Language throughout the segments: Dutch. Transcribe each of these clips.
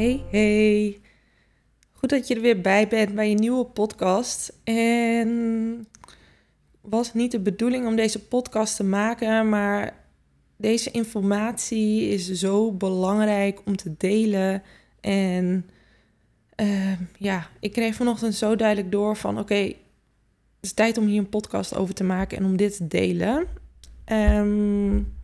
Hey, hey. Goed dat je er weer bij bent bij je nieuwe podcast. En was niet de bedoeling om deze podcast te maken, maar deze informatie is zo belangrijk om te delen. En uh, ja, ik kreeg vanochtend zo duidelijk door van oké, het is tijd om hier een podcast over te maken en om dit te delen. Um,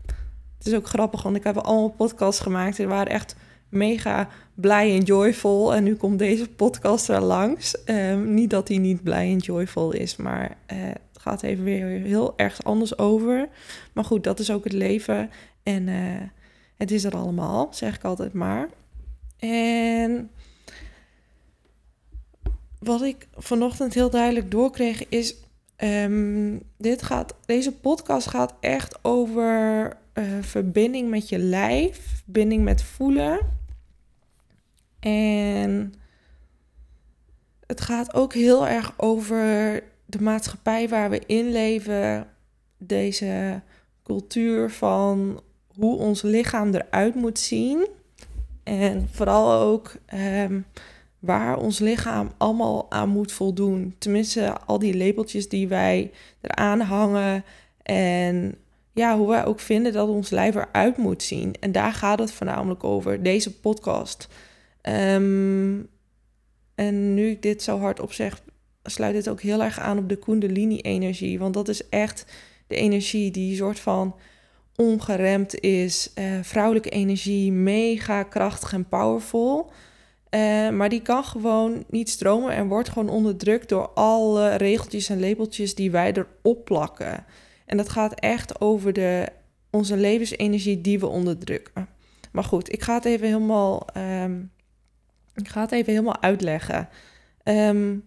het is ook grappig, want ik heb allemaal podcasts gemaakt. Er waren echt mega blij en joyful. En nu komt deze podcast er langs. Um, niet dat hij niet blij en joyful is, maar uh, het gaat even weer heel erg anders over. Maar goed, dat is ook het leven. En uh, het is er allemaal, zeg ik altijd maar. En wat ik vanochtend heel duidelijk doorkreeg is... Um, dit gaat, deze podcast gaat echt over uh, verbinding met je lijf, verbinding met voelen. En het gaat ook heel erg over de maatschappij waar we in leven. Deze cultuur van hoe ons lichaam eruit moet zien. En vooral ook um, waar ons lichaam allemaal aan moet voldoen. Tenminste, al die labeltjes die wij eraan hangen. En ja, hoe wij ook vinden dat ons lijf eruit moet zien. En daar gaat het voornamelijk over, deze podcast. Um, en nu ik dit zo hard zeg, sluit dit ook heel erg aan op de Kundalini-energie. Want dat is echt de energie die soort van ongeremd is. Uh, vrouwelijke energie, mega krachtig en powerful. Uh, maar die kan gewoon niet stromen en wordt gewoon onderdrukt door alle regeltjes en labeltjes die wij erop plakken. En dat gaat echt over de, onze levensenergie die we onderdrukken. Maar goed, ik ga het even helemaal um, ik ga het even helemaal uitleggen. Um,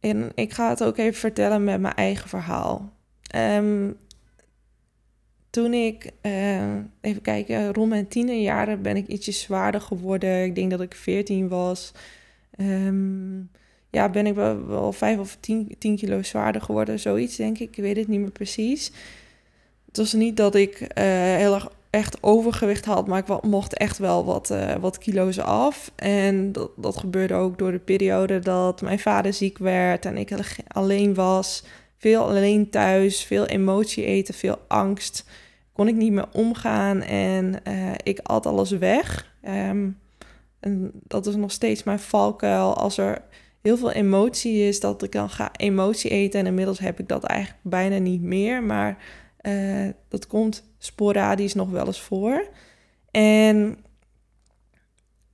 en ik ga het ook even vertellen met mijn eigen verhaal. Um, toen ik, uh, even kijken, rond mijn tienerjaren ben ik ietsje zwaarder geworden. Ik denk dat ik 14 was. Um, ja, ben ik wel, wel 5 of 10, 10 kilo zwaarder geworden, zoiets denk ik. Ik weet het niet meer precies. Het was niet dat ik uh, heel erg echt overgewicht had, maar ik mocht echt wel wat, uh, wat kilo's af. En dat, dat gebeurde ook door de periode dat mijn vader ziek werd en ik alleen was. Veel alleen thuis, veel emotie eten, veel angst. Kon ik niet meer omgaan en uh, ik at alles weg. Um, en dat is nog steeds mijn valkuil. Als er heel veel emotie is, dat ik dan ga emotie eten. En inmiddels heb ik dat eigenlijk bijna niet meer. Maar uh, dat komt sporadisch nog wel eens voor. En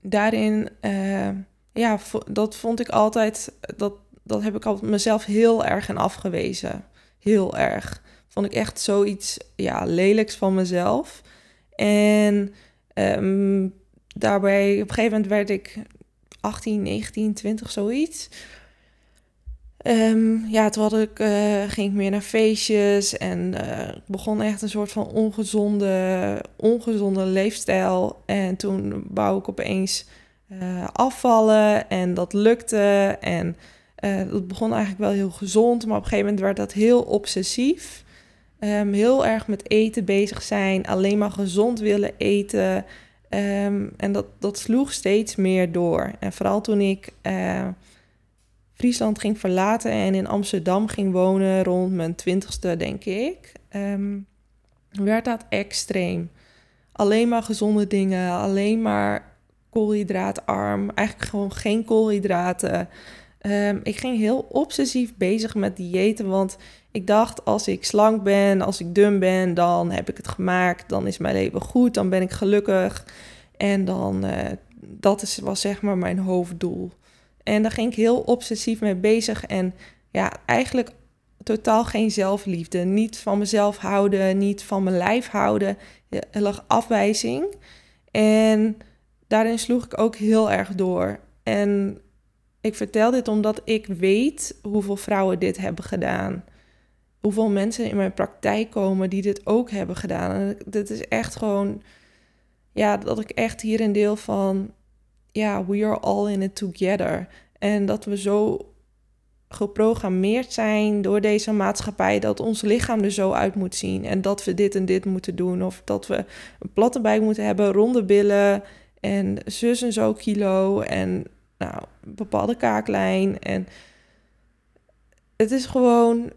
daarin, uh, ja, dat vond ik altijd, dat, dat heb ik altijd mezelf heel erg in afgewezen. Heel erg. Vond ik echt zoiets, ja, lelijks van mezelf. En um, daarbij, op een gegeven moment werd ik 18, 19, 20, zoiets. Um, ja, toen ik, uh, ging ik meer naar feestjes en uh, begon echt een soort van ongezonde, ongezonde leefstijl. En toen wou ik opeens uh, afvallen en dat lukte. En dat begon eigenlijk wel heel gezond, maar op een gegeven moment werd dat heel obsessief. Um, heel erg met eten bezig zijn, alleen maar gezond willen eten. Um, en dat, dat sloeg steeds meer door. En vooral toen ik Friesland ging verlaten en in Amsterdam ging wonen rond mijn twintigste, denk ik, um, werd dat extreem. Alleen maar gezonde dingen, alleen maar koolhydraatarm, eigenlijk gewoon geen koolhydraten. Um, ik ging heel obsessief bezig met diëten, want ik dacht als ik slank ben, als ik dun ben, dan heb ik het gemaakt, dan is mijn leven goed, dan ben ik gelukkig. En dan, uh, dat is, was zeg maar mijn hoofddoel. En daar ging ik heel obsessief mee bezig. En ja, eigenlijk totaal geen zelfliefde. Niet van mezelf houden, niet van mijn lijf houden. Er lag afwijzing. En daarin sloeg ik ook heel erg door. En ik vertel dit omdat ik weet hoeveel vrouwen dit hebben gedaan. Hoeveel mensen in mijn praktijk komen die dit ook hebben gedaan. En dit is echt gewoon, ja, dat ik echt hier een deel van, ja, we are all in it together. En dat we zo geprogrammeerd zijn door deze maatschappij dat ons lichaam er zo uit moet zien en dat we dit en dit moeten doen of dat we een platte buik moeten hebben, ronde billen en zus en zo kilo en nou, bepaalde kaaklijn en het is gewoon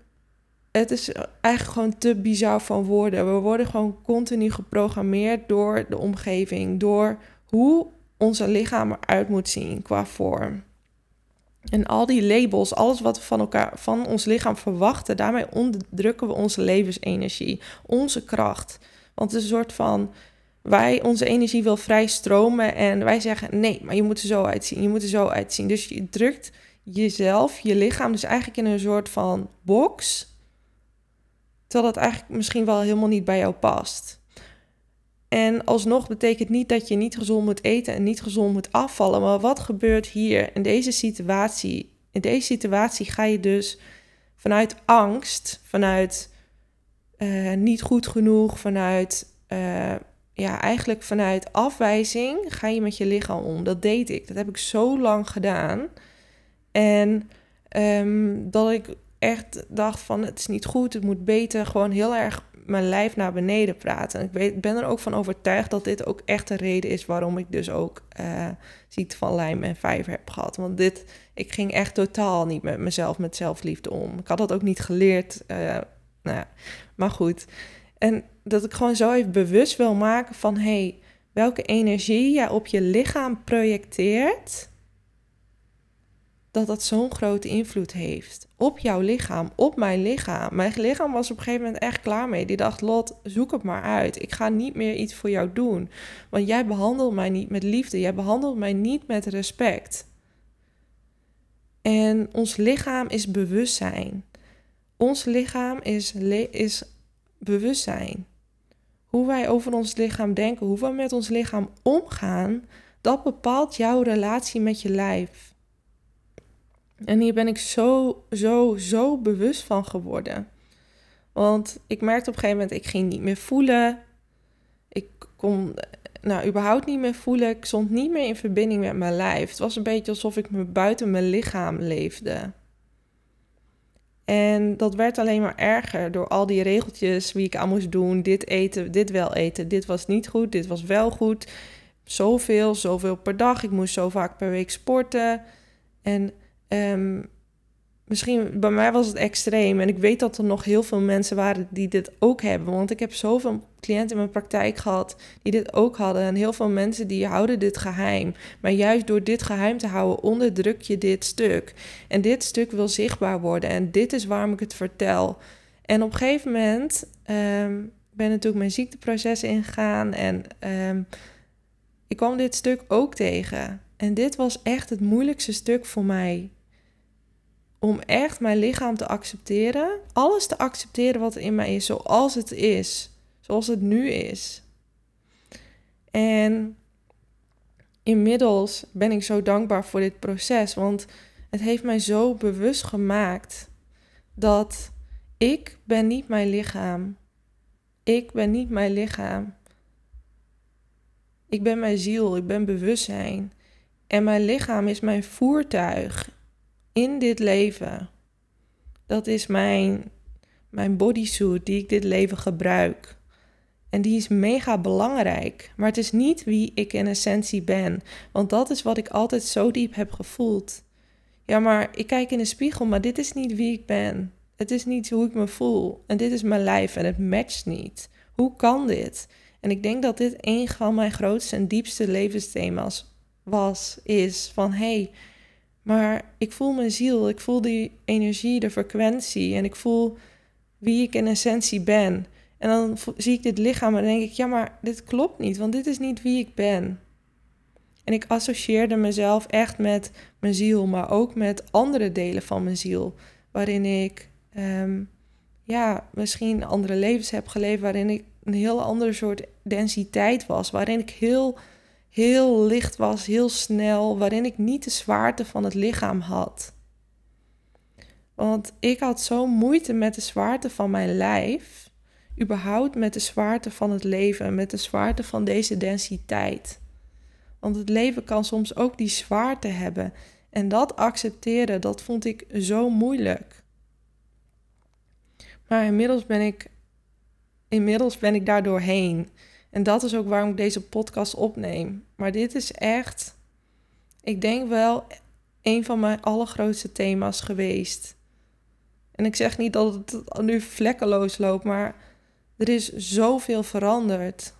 het is eigenlijk gewoon te bizar van woorden. We worden gewoon continu geprogrammeerd door de omgeving, door hoe onze lichaam eruit moet zien qua vorm. En al die labels, alles wat we van elkaar, van ons lichaam verwachten, daarmee onderdrukken we onze levensenergie, onze kracht. Want het is een soort van, wij, onze energie wil vrij stromen en wij zeggen, nee, maar je moet er zo uitzien, je moet er zo uitzien. Dus je drukt jezelf, je lichaam, dus eigenlijk in een soort van box, terwijl dat eigenlijk misschien wel helemaal niet bij jou past. En alsnog betekent niet dat je niet gezond moet eten en niet gezond moet afvallen. Maar wat gebeurt hier in deze situatie? In deze situatie ga je dus vanuit angst, vanuit uh, niet goed genoeg, vanuit uh, ja, eigenlijk vanuit afwijzing ga je met je lichaam om. Dat deed ik. Dat heb ik zo lang gedaan. En um, dat ik echt dacht van het is niet goed, het moet beter. Gewoon heel erg mijn lijf naar beneden praten. En ik ben er ook van overtuigd dat dit ook echt de reden is waarom ik dus ook uh, van lijm en vijver heb gehad. Want dit, ik ging echt totaal niet met mezelf, met zelfliefde om. Ik had dat ook niet geleerd. Uh, nou ja, maar goed. En dat ik gewoon zo even bewust wil maken van hey, welke energie jij op je lichaam projecteert dat dat zo'n grote invloed heeft op jouw lichaam, op mijn lichaam. Mijn lichaam was op een gegeven moment echt klaar mee. Die dacht, Lot, zoek het maar uit. Ik ga niet meer iets voor jou doen. Want jij behandelt mij niet met liefde. Jij behandelt mij niet met respect. En ons lichaam is bewustzijn. Ons lichaam is, is bewustzijn. Hoe wij over ons lichaam denken, hoe we met ons lichaam omgaan, dat bepaalt jouw relatie met je lijf. En hier ben ik zo, zo, zo bewust van geworden. Want ik merkte op een gegeven moment, ik ging niet meer voelen. Ik kon, nou, überhaupt niet meer voelen. Ik stond niet meer in verbinding met mijn lijf. Het was een beetje alsof ik me buiten mijn lichaam leefde. En dat werd alleen maar erger door al die regeltjes wie ik aan moest doen. Dit eten, dit wel eten. Dit was niet goed, dit was wel goed. Zoveel, zoveel per dag. Ik moest zo vaak per week sporten. En Um, misschien bij mij was het extreem. En ik weet dat er nog heel veel mensen waren die dit ook hebben. Want ik heb zoveel cliënten in mijn praktijk gehad die dit ook hadden. En heel veel mensen die houden dit geheim. Maar juist door dit geheim te houden, onderdruk je dit stuk. En dit stuk wil zichtbaar worden. En dit is waarom ik het vertel. En op een gegeven moment um, ben natuurlijk mijn ziekteproces ingegaan. En um, ik kwam dit stuk ook tegen. En dit was echt het moeilijkste stuk voor mij om echt mijn lichaam te accepteren. Alles te accepteren wat er in mij is, zoals het is. Zoals het nu is. En inmiddels ben ik zo dankbaar voor dit proces. Want het heeft mij zo bewust gemaakt dat ik ben niet mijn lichaam. Ik ben niet mijn lichaam. Ik ben mijn ziel, ik ben bewustzijn. En mijn lichaam is mijn voertuig in dit leven. Dat is mijn, mijn bodysuit die ik dit leven gebruik. En die is mega belangrijk. Maar het is niet wie ik in essentie ben. Want dat is wat ik altijd zo diep heb gevoeld. Ja, maar ik kijk in de spiegel, maar dit is niet wie ik ben. Het is niet hoe ik me voel. En dit is mijn lijf en het matcht niet. Hoe kan dit? En ik denk dat dit een van mijn grootste en diepste levensthema's was, is van hey, maar ik voel mijn ziel, ik voel die energie, de frequentie en ik voel wie ik in essentie ben. En dan zie ik dit lichaam en denk ik, ja, maar dit klopt niet, want dit is niet wie ik ben. En ik associeerde mezelf echt met mijn ziel, maar ook met andere delen van mijn ziel, waarin ik ehm, ja, misschien andere levens heb geleefd waarin ik een heel ander soort densiteit was, waarin ik heel, heel licht was, heel snel, waarin ik niet de zwaarte van het lichaam had. Want ik had zo moeite met de zwaarte van mijn lijf, überhaupt met de zwaarte van het leven, met de zwaarte van deze densiteit. Want het leven kan soms ook die zwaarte hebben. En dat accepteren, dat vond ik zo moeilijk. Maar inmiddels ben ik, inmiddels ben ik daar doorheen. En dat is ook waarom ik deze podcast opneem. Maar dit is echt, ik denk wel, een van mijn allergrootste thema's geweest. En ik zeg niet dat het nu vlekkeloos loopt, maar er is zoveel veranderd.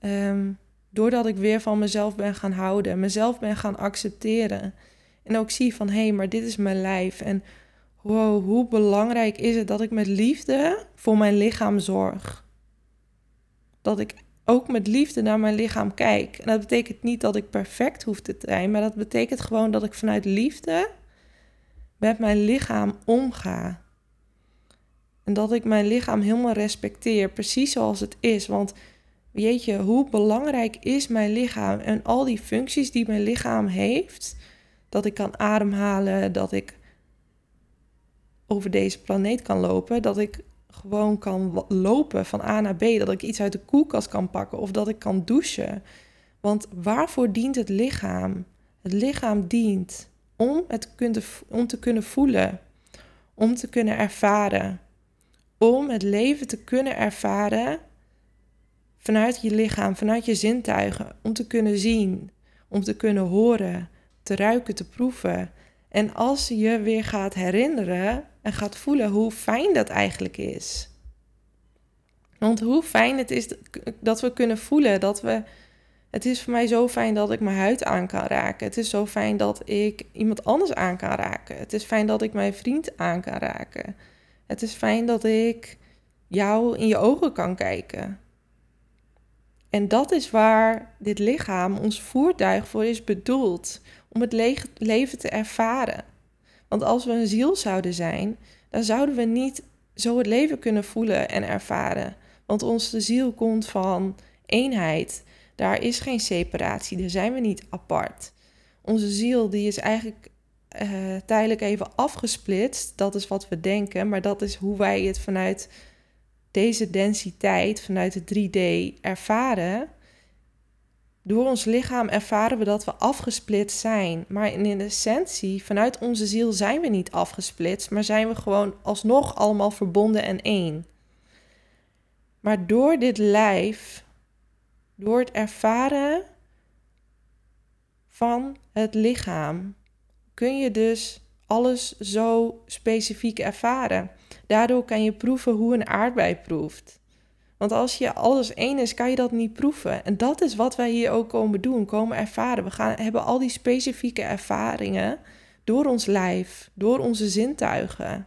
Um, doordat ik weer van mezelf ben gaan houden, mezelf ben gaan accepteren. En ook zie van hé, hey, maar dit is mijn lijf. En wow, hoe belangrijk is het dat ik met liefde voor mijn lichaam zorg. Dat ik ook met liefde naar mijn lichaam kijk. En dat betekent niet dat ik perfect hoef te zijn, maar dat betekent gewoon dat ik vanuit liefde met mijn lichaam omga. En dat ik mijn lichaam helemaal respecteer, precies zoals het is. Want weet je, hoe belangrijk is mijn lichaam en al die functies die mijn lichaam heeft. Dat ik kan ademhalen, dat ik over deze planeet kan lopen, dat ik gewoon kan lopen van A naar B, dat ik iets uit de koelkast kan pakken of dat ik kan douchen. Want waarvoor dient het lichaam? Het lichaam dient om, het om te kunnen voelen, om te kunnen ervaren, om het leven te kunnen ervaren vanuit je lichaam, vanuit je zintuigen, om te kunnen zien, om te kunnen horen, te ruiken, te proeven. En als je weer gaat herinneren en gaat voelen hoe fijn dat eigenlijk is. Want hoe fijn het is dat we kunnen voelen dat we. Het is voor mij zo fijn dat ik mijn huid aan kan raken. Het is zo fijn dat ik iemand anders aan kan raken. Het is fijn dat ik mijn vriend aan kan raken. Het is fijn dat ik jou in je ogen kan kijken. En dat is waar dit lichaam, ons voertuig, voor is bedoeld. Om het le leven te ervaren. Want als we een ziel zouden zijn, dan zouden we niet zo het leven kunnen voelen en ervaren. Want onze ziel komt van eenheid. Daar is geen separatie, daar zijn we niet apart. Onze ziel die is eigenlijk uh, tijdelijk even afgesplitst. Dat is wat we denken, maar dat is hoe wij het vanuit deze densiteit vanuit de 3D ervaren, door ons lichaam ervaren we dat we afgesplitst zijn. Maar in essentie, vanuit onze ziel zijn we niet afgesplitst, maar zijn we gewoon alsnog allemaal verbonden en één. Maar door dit lijf, door het ervaren van het lichaam, kun je dus alles zo specifiek ervaren. Daardoor kan je proeven hoe een aardbei proeft. Want als je alles één is, kan je dat niet proeven. En dat is wat wij hier ook komen doen, komen ervaren. We gaan, hebben al die specifieke ervaringen door ons lijf, door onze zintuigen.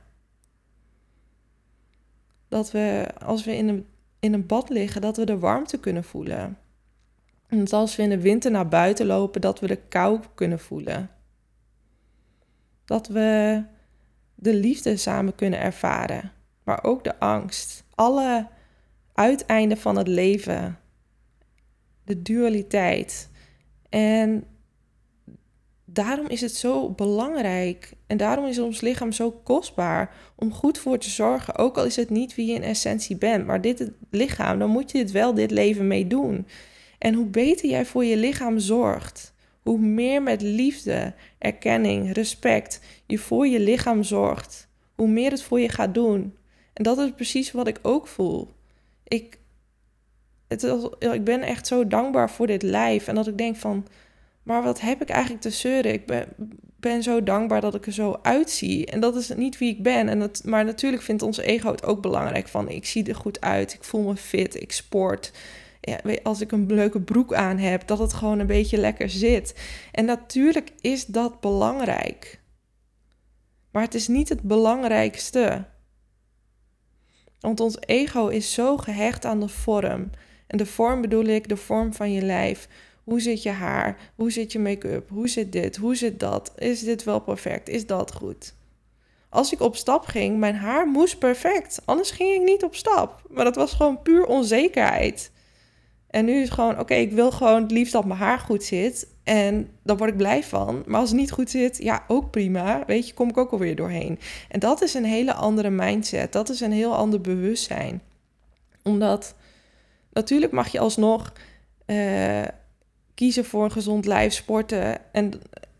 Dat we, als we in een, in een bad liggen, dat we de warmte kunnen voelen. En als we in de winter naar buiten lopen, dat we de kou kunnen voelen. Dat we de liefde samen kunnen ervaren, maar ook de angst. Alle uiteinden van het leven, de dualiteit. En daarom is het zo belangrijk en daarom is ons lichaam zo kostbaar om goed voor te zorgen. Ook al is het niet wie je in essentie bent, maar dit het lichaam, dan moet je dit wel dit leven mee doen. En hoe beter jij voor je lichaam zorgt, hoe meer met liefde, erkenning, respect je voor je lichaam zorgt, hoe meer het voor je gaat doen. En dat is precies wat ik ook voel. Ik, het ik ben echt zo dankbaar voor dit lijf. En dat ik denk van, maar wat heb ik eigenlijk te zeuren? Ik ben, ben zo dankbaar dat ik er zo uitzie. En dat is niet wie ik ben. En het, maar natuurlijk vindt ons ego het ook belangrijk van, ik zie er goed uit, ik voel me fit, ik sport ja, als ik een leuke broek aan heb, dat het gewoon een beetje lekker zit. En natuurlijk is dat belangrijk. Maar het is niet het belangrijkste. Want ons ego is zo gehecht aan de vorm. En de vorm bedoel ik de vorm van je lijf. Hoe zit je haar? Hoe zit je make-up? Hoe zit dit? Hoe zit dat? Is dit wel perfect? Is dat goed? Als ik op stap ging, mijn haar moest perfect. Anders ging ik niet op stap. Maar dat was gewoon puur onzekerheid. En nu is het gewoon, oké, ik wil gewoon het liefst dat mijn haar goed zit. En daar word ik blij van. Maar als het niet goed zit, ja, ook prima. Weet je, kom ik ook alweer doorheen. En dat is een hele andere mindset. Dat is een heel ander bewustzijn. Omdat, natuurlijk mag je alsnog uh, kiezen voor een gezond lijf, sporten en,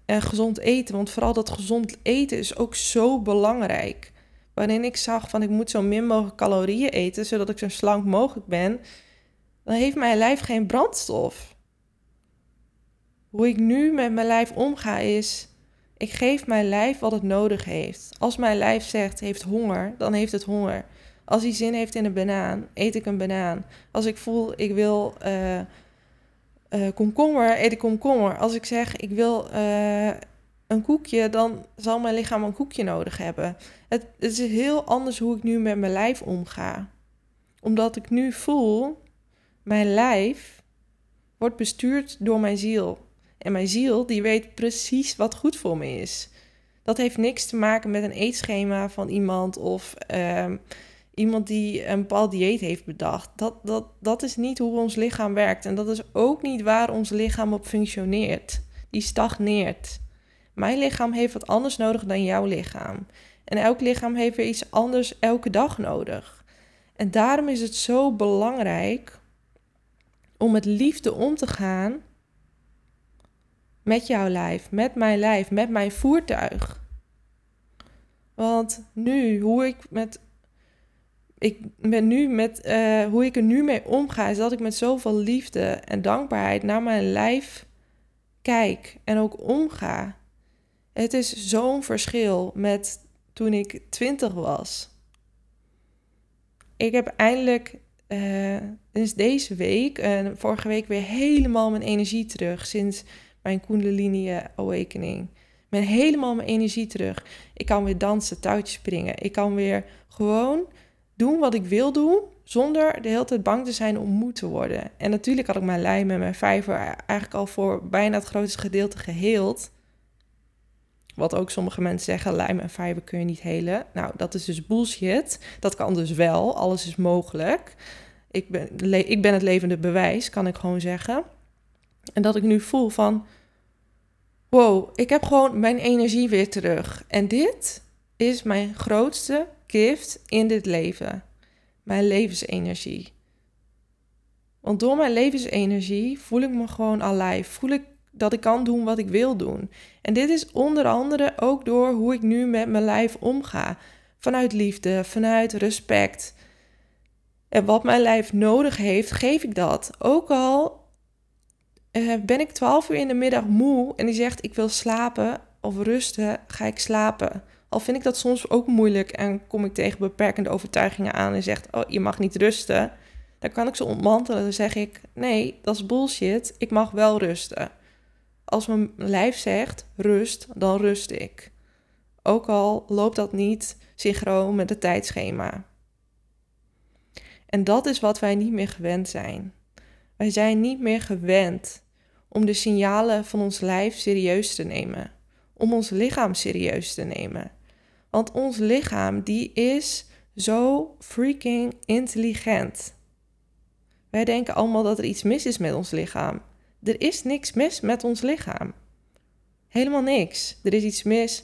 en gezond eten. Want vooral dat gezond eten is ook zo belangrijk. Waarin ik zag van ik moet zo min mogelijk calorieën eten, zodat ik zo slank mogelijk ben. Dan heeft mijn lijf geen brandstof. Hoe ik nu met mijn lijf omga is, ik geef mijn lijf wat het nodig heeft. Als mijn lijf zegt heeft honger, dan heeft het honger. Als hij zin heeft in een banaan, eet ik een banaan. Als ik voel ik wil uh, uh, komkommer, eet ik komkommer. Als ik zeg ik wil uh, een koekje, dan zal mijn lichaam een koekje nodig hebben. Het, het is heel anders hoe ik nu met mijn lijf omga. Omdat ik nu voel, mijn lijf wordt bestuurd door mijn ziel. En mijn ziel, die weet precies wat goed voor me is. Dat heeft niks te maken met een eetschema van iemand of uh, iemand die een bepaald dieet heeft bedacht. Dat, dat, dat is niet hoe ons lichaam werkt. En dat is ook niet waar ons lichaam op functioneert. Die stagneert. Mijn lichaam heeft wat anders nodig dan jouw lichaam. En elk lichaam heeft weer iets anders elke dag nodig. En daarom is het zo belangrijk om met liefde om te gaan met jouw lijf, met mijn lijf, met mijn voertuig. Want nu, hoe ik met. Ik ben nu met. Uh, hoe ik er nu mee omga, is dat ik met zoveel liefde en dankbaarheid naar mijn lijf kijk en ook omga. Het is zo'n verschil met toen ik twintig was. Ik heb eindelijk uh, sinds deze week en vorige week weer helemaal mijn energie terug. Sinds mijn Kundalini Awakening. Ik helemaal mijn energie terug. Ik kan weer dansen, touwtjes springen. Ik kan weer gewoon doen wat ik wil doen, zonder de hele tijd bang te zijn om moe te worden. En natuurlijk had ik mijn lijn met mijn vijver eigenlijk al voor bijna het grootste gedeelte geheeld. Wat ook sommige mensen zeggen, lijm en vijver kun je niet helen. Nou, dat is dus bullshit. Dat kan dus wel, alles is mogelijk. Ik ben, ik ben het levende bewijs, kan ik gewoon zeggen. En dat ik nu voel van, wow, ik heb gewoon mijn energie weer terug. En dit is mijn grootste gift in dit leven. Mijn levensenergie. Want door mijn levensenergie voel ik me gewoon alive. Voel ik dat ik kan doen wat ik wil doen. En dit is onder andere ook door hoe ik nu met mijn lijf omga. Vanuit liefde, vanuit respect. En wat mijn lijf nodig heeft, geef ik dat. Ook al uh, ben ik 12 uur in de middag moe en die zegt ik wil slapen of rusten, ga ik slapen. Al vind ik dat soms ook moeilijk en kom ik tegen beperkende overtuigingen aan en zegt oh je mag niet rusten. Dan kan ik ze ontmantelen. Dan zeg ik nee, dat is bullshit. Ik mag wel rusten. Als mijn lijf zegt rust, dan rust ik. Ook al loopt dat niet synchroon met het tijdschema. En dat is wat wij niet meer gewend zijn. Wij zijn niet meer gewend om de signalen van ons lijf serieus te nemen, om ons lichaam serieus te nemen. Want ons lichaam die is zo freaking intelligent. Wij denken allemaal dat er iets mis is met ons lichaam. Er is niks mis met ons lichaam. Helemaal niks. Er is iets mis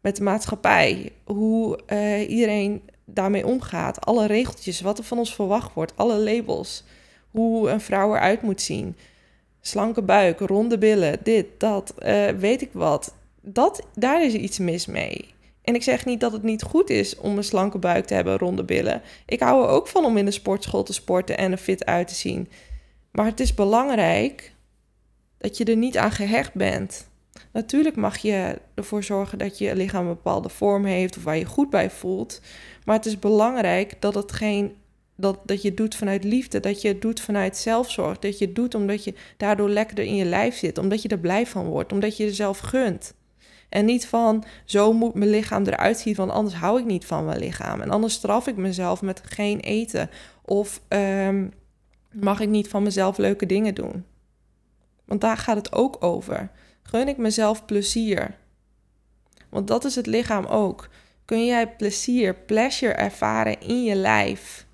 met de maatschappij, hoe uh, iedereen daarmee omgaat, alle regeltjes, wat er van ons verwacht wordt, alle labels, hoe een vrouw eruit moet zien, slanke buik, ronde billen, dit, dat, uh, weet ik wat. Dat, daar is iets mis mee. En ik zeg niet dat het niet goed is om een slanke buik te hebben, ronde billen. Ik hou er ook van om in de sportschool te sporten en er fit uit te zien. Maar het is belangrijk dat je er niet aan gehecht bent. Natuurlijk mag je ervoor zorgen dat je lichaam een bepaalde vorm heeft of waar je goed bij voelt. Maar het is belangrijk dat het geen dat, dat je het doet vanuit liefde, dat je het doet vanuit zelfzorg, dat je het doet omdat je daardoor lekkerder in je lijf zit, omdat je er blij van wordt, omdat je jezelf gunt. En niet van, zo moet mijn lichaam eruit zien, want anders hou ik niet van mijn lichaam. En anders straf ik mezelf met geen eten. Of um, mag ik niet van mezelf leuke dingen doen. Want daar gaat het ook over. Gun ik mezelf plezier. Want dat is het lichaam ook. Kun jij plezier, pleasure ervaren in je lijf?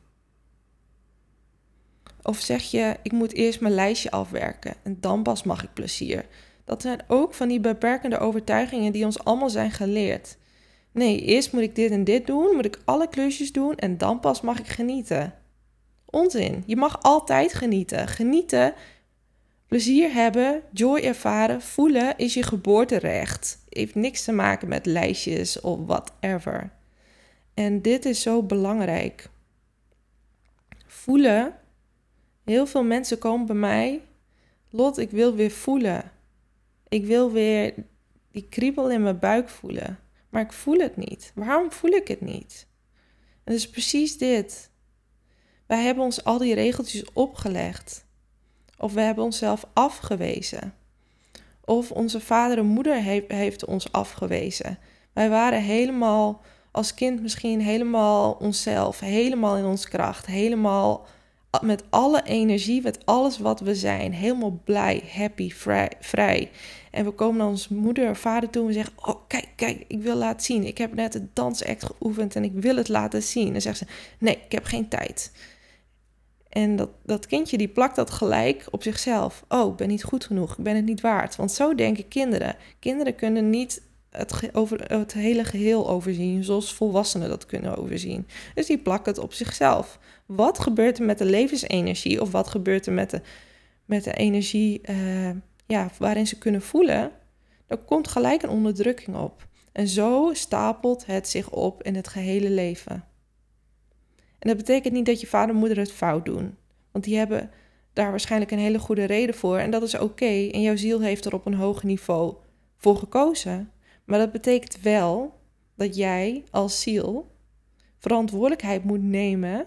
Of zeg je, ik moet eerst mijn lijstje afwerken en dan pas mag ik plezier? Dat zijn ook van die beperkende overtuigingen die ons allemaal zijn geleerd. Nee, eerst moet ik dit en dit doen, moet ik alle klusjes doen en dan pas mag ik genieten. Onzin. Je mag altijd genieten. Genieten, plezier hebben, joy ervaren, voelen is je geboorterecht. Heeft niks te maken met lijstjes of whatever. En dit is zo belangrijk. Voelen. Heel veel mensen komen bij mij. Lot, ik wil weer voelen. Ik wil weer die kriebel in mijn buik voelen. Maar ik voel het niet. Waarom voel ik het niet? En is precies dit. Wij hebben ons al die regeltjes opgelegd. Of we hebben onszelf afgewezen. Of onze vader en moeder heeft, ons afgewezen. Wij waren helemaal als kind misschien helemaal onszelf, helemaal in ons kracht, helemaal met alle energie, met alles wat we zijn, helemaal blij, happy, vrij. vrij. En we komen naar onze moeder of vader toe en zeggen: Oh, kijk, kijk, ik wil laten zien. Ik heb net het dansact geoefend en ik wil het laten zien. En zegt ze: Nee, ik heb geen tijd. En dat, dat kindje die plakt dat gelijk op zichzelf. Oh, ik ben niet goed genoeg, ik ben het niet waard. Want zo denken kinderen. Kinderen kunnen niet het, over, het hele geheel overzien, zoals volwassenen dat kunnen overzien. Dus die plakken het op zichzelf. Wat gebeurt er met de levensenergie of wat gebeurt er met de, met de energie uh, ja, waarin ze kunnen voelen? Er komt gelijk een onderdrukking op. En zo stapelt het zich op in het gehele leven. En dat betekent niet dat je vader en moeder het fout doen. Want die hebben daar waarschijnlijk een hele goede reden voor. En dat is oké. En jouw ziel heeft er op een hoog niveau voor gekozen. Maar dat betekent wel dat jij als ziel verantwoordelijkheid moet nemen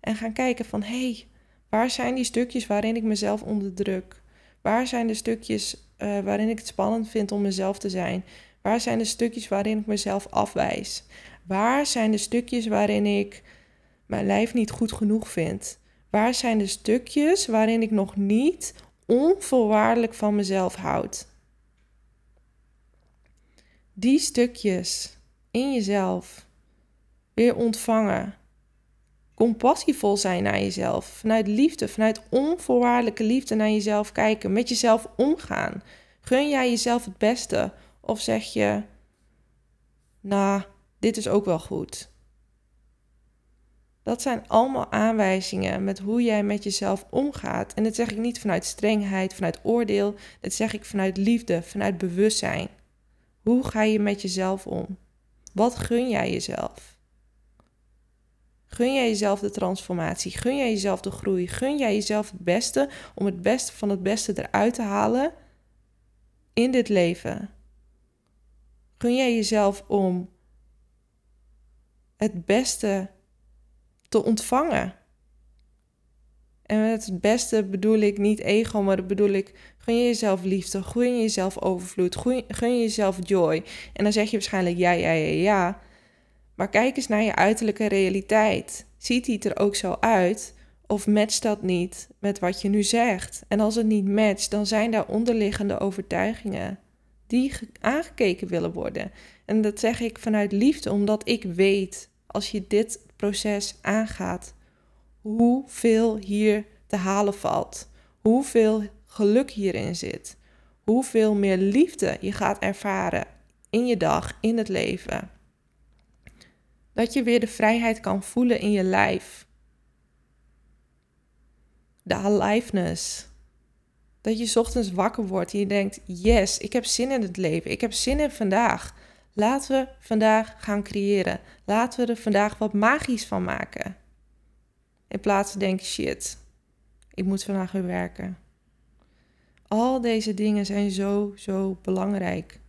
en gaan kijken van hé, hey, waar zijn die stukjes waarin ik mezelf onderdruk? Waar zijn de stukjes uh, waarin ik het spannend vind om mezelf te zijn? Waar zijn de stukjes waarin ik mezelf afwijs? Waar zijn de stukjes waarin ik mijn lijf niet goed genoeg vind? Waar zijn de stukjes waarin ik nog niet onvoorwaardelijk van mezelf houd? Die stukjes in jezelf weer ontvangen. Compassievol zijn naar jezelf. Vanuit liefde, vanuit onvoorwaardelijke liefde naar jezelf kijken. Met jezelf omgaan. Gun jij jezelf het beste? Of zeg je, nou, dit is ook wel goed. Dat zijn allemaal aanwijzingen met hoe jij met jezelf omgaat. En dat zeg ik niet vanuit strengheid, vanuit oordeel. Dat zeg ik vanuit liefde, vanuit bewustzijn. Hoe ga je met jezelf om? Wat gun jij jezelf? Gun jij jezelf de transformatie? Gun jij jezelf de groei? Gun jij jezelf het beste om het beste van het beste eruit te halen in dit leven? Gun jij jezelf om het beste te ontvangen. En met het beste bedoel ik niet ego, maar bedoel ik gun je jezelf liefde, gun je jezelf overvloed, gun, je jezelf joy. En dan zeg je waarschijnlijk ja, ja, ja, ja. Maar kijk eens naar je uiterlijke realiteit. Ziet die er ook zo uit? Of matcht dat niet met wat je nu zegt? En als het niet matcht, dan zijn daar onderliggende overtuigingen die aangekeken willen worden. En dat zeg ik vanuit liefde, omdat ik weet als je dit proces aangaat, hoeveel hier te halen valt, hoeveel geluk hierin zit, hoeveel meer liefde je gaat ervaren in je dag, in het leven. Dat je weer de vrijheid kan voelen in je lijf. De aliveness. Dat je ochtends wakker wordt en je denkt: Yes, ik heb zin in het leven. Ik heb zin in vandaag. Laten we vandaag gaan creëren. Laten we er vandaag wat magisch van maken. In plaats van denken, shit, ik moet vandaag weer werken. Al deze dingen zijn zo, zo belangrijk.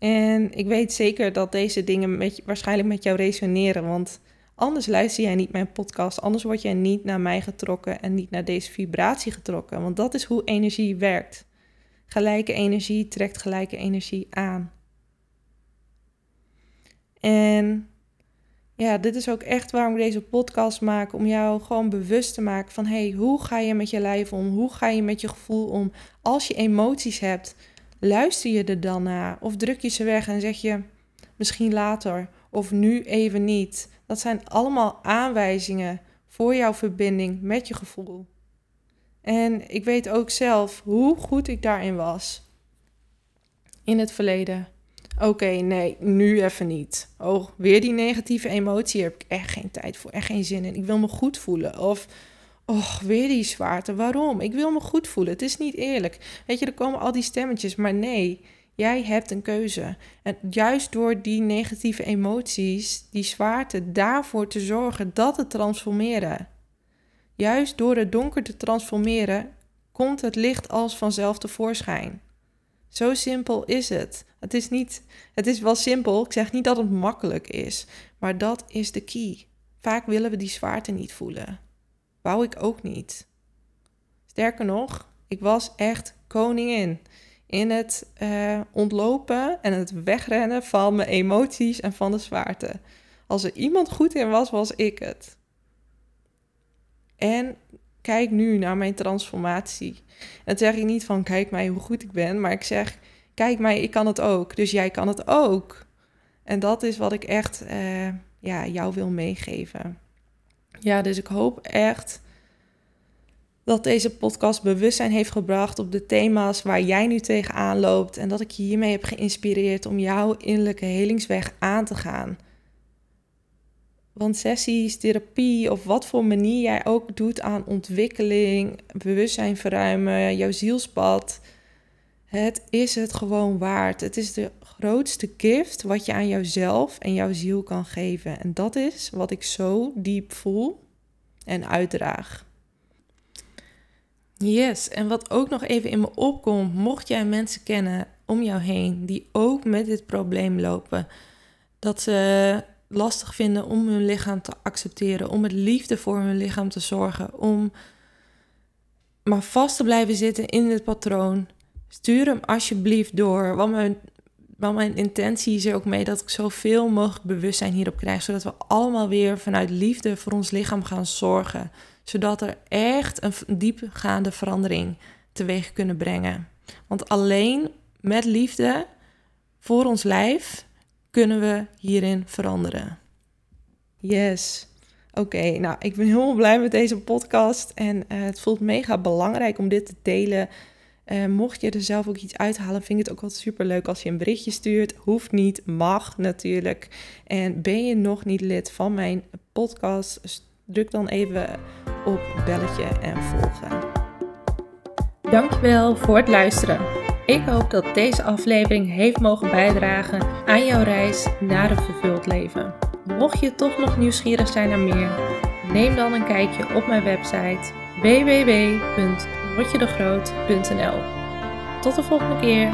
En ik weet zeker dat deze dingen met, waarschijnlijk met jou resoneren, want anders luister jij niet mijn podcast, anders word jij niet naar mij getrokken en niet naar deze vibratie getrokken, want dat is hoe energie werkt. Gelijke energie trekt gelijke energie aan. En ja, dit is ook echt waarom ik deze podcast maak. Om jou gewoon bewust te maken van... hey, hoe ga je met je lijf om? Hoe ga je met je gevoel om? Als je emoties hebt, luister je er dan naar? Of druk je ze weg en zeg je... misschien later of nu even niet. Dat zijn allemaal aanwijzingen voor jouw verbinding met je gevoel. En ik weet ook zelf hoe goed ik daarin was in het verleden. Oké, nee, nu even niet. Oh, weer die negatieve emotie. heb ik echt geen tijd voor, echt geen zin in. Ik wil me goed voelen. Of, oh, weer die zwaarte. Waarom? Ik wil me goed voelen. Het is niet eerlijk. Weet je, er komen al die stemmetjes. Maar nee, jij hebt een keuze. En juist door die negatieve emoties, die zwaarte, daarvoor te zorgen dat het transformeren. Juist door het donker te transformeren, komt het licht als vanzelf tevoorschijn. Zo simpel is het. Het is niet, het is wel simpel. Ik zeg niet dat het makkelijk is, maar dat is de key. Vaak willen we die zwaarte niet voelen. Wou ik ook niet. Sterker nog, ik was echt koningin in het uh, ontlopen en het wegrennen van mijn emoties en van de zwaarte. Als er iemand goed in was, was ik het. En kijk nu naar mijn transformatie. En zeg ik niet van kijk mij hoe goed ik ben, maar ik zeg kijk mij, ik kan het ook. Dus jij kan het ook. En dat is wat ik echt uh, ja, jou wil meegeven. Ja, dus ik hoop echt dat deze podcast bewustzijn heeft gebracht op de thema's waar jij nu tegenaan loopt. En dat ik je hiermee heb geïnspireerd om jouw innerlijke helingsweg aan te gaan. Want sessies, therapie of wat voor manier jij ook doet aan ontwikkeling, bewustzijn verruimen, jouw zielspad. Het is het gewoon waard. Het is de grootste gift wat je aan jouzelf en jouw ziel kan geven. En dat is wat ik zo diep voel en uitdraag. Yes, en wat ook nog even in me opkomt, mocht jij mensen kennen om jou heen die ook met dit probleem lopen, dat ze lastig vinden om hun lichaam te accepteren, om met liefde voor hun lichaam te zorgen, om maar vast te blijven zitten in dit patroon, stuur hem alsjeblieft door. Want mijn, mijn intentie is er ook mee dat ik zoveel mogelijk bewustzijn hierop krijg, zodat we allemaal weer vanuit liefde voor ons lichaam gaan zorgen zodat er echt een diepgaande verandering teweeg kunnen brengen. Want alleen met liefde voor ons lijf kunnen we hierin veranderen. Yes. Oké, nou, ik ben heel blij met deze podcast en uh, het voelt mega belangrijk om dit te delen. Uh, mocht je er zelf ook iets uithalen, vind ik het ook wel super leuk als je een berichtje stuurt. Hoeft niet, mag natuurlijk. En ben je nog niet lid van mijn podcast, druk dan even op belletje en volgen. Dankjewel voor het luisteren. Ik hoop dat deze aflevering heeft mogen bijdragen aan jouw reis naar een vervuld leven. Mocht je toch nog nieuwsgierig zijn naar meer, neem dan een kijkje op mijn website www.rotjedegroot.nl. Tot de volgende keer.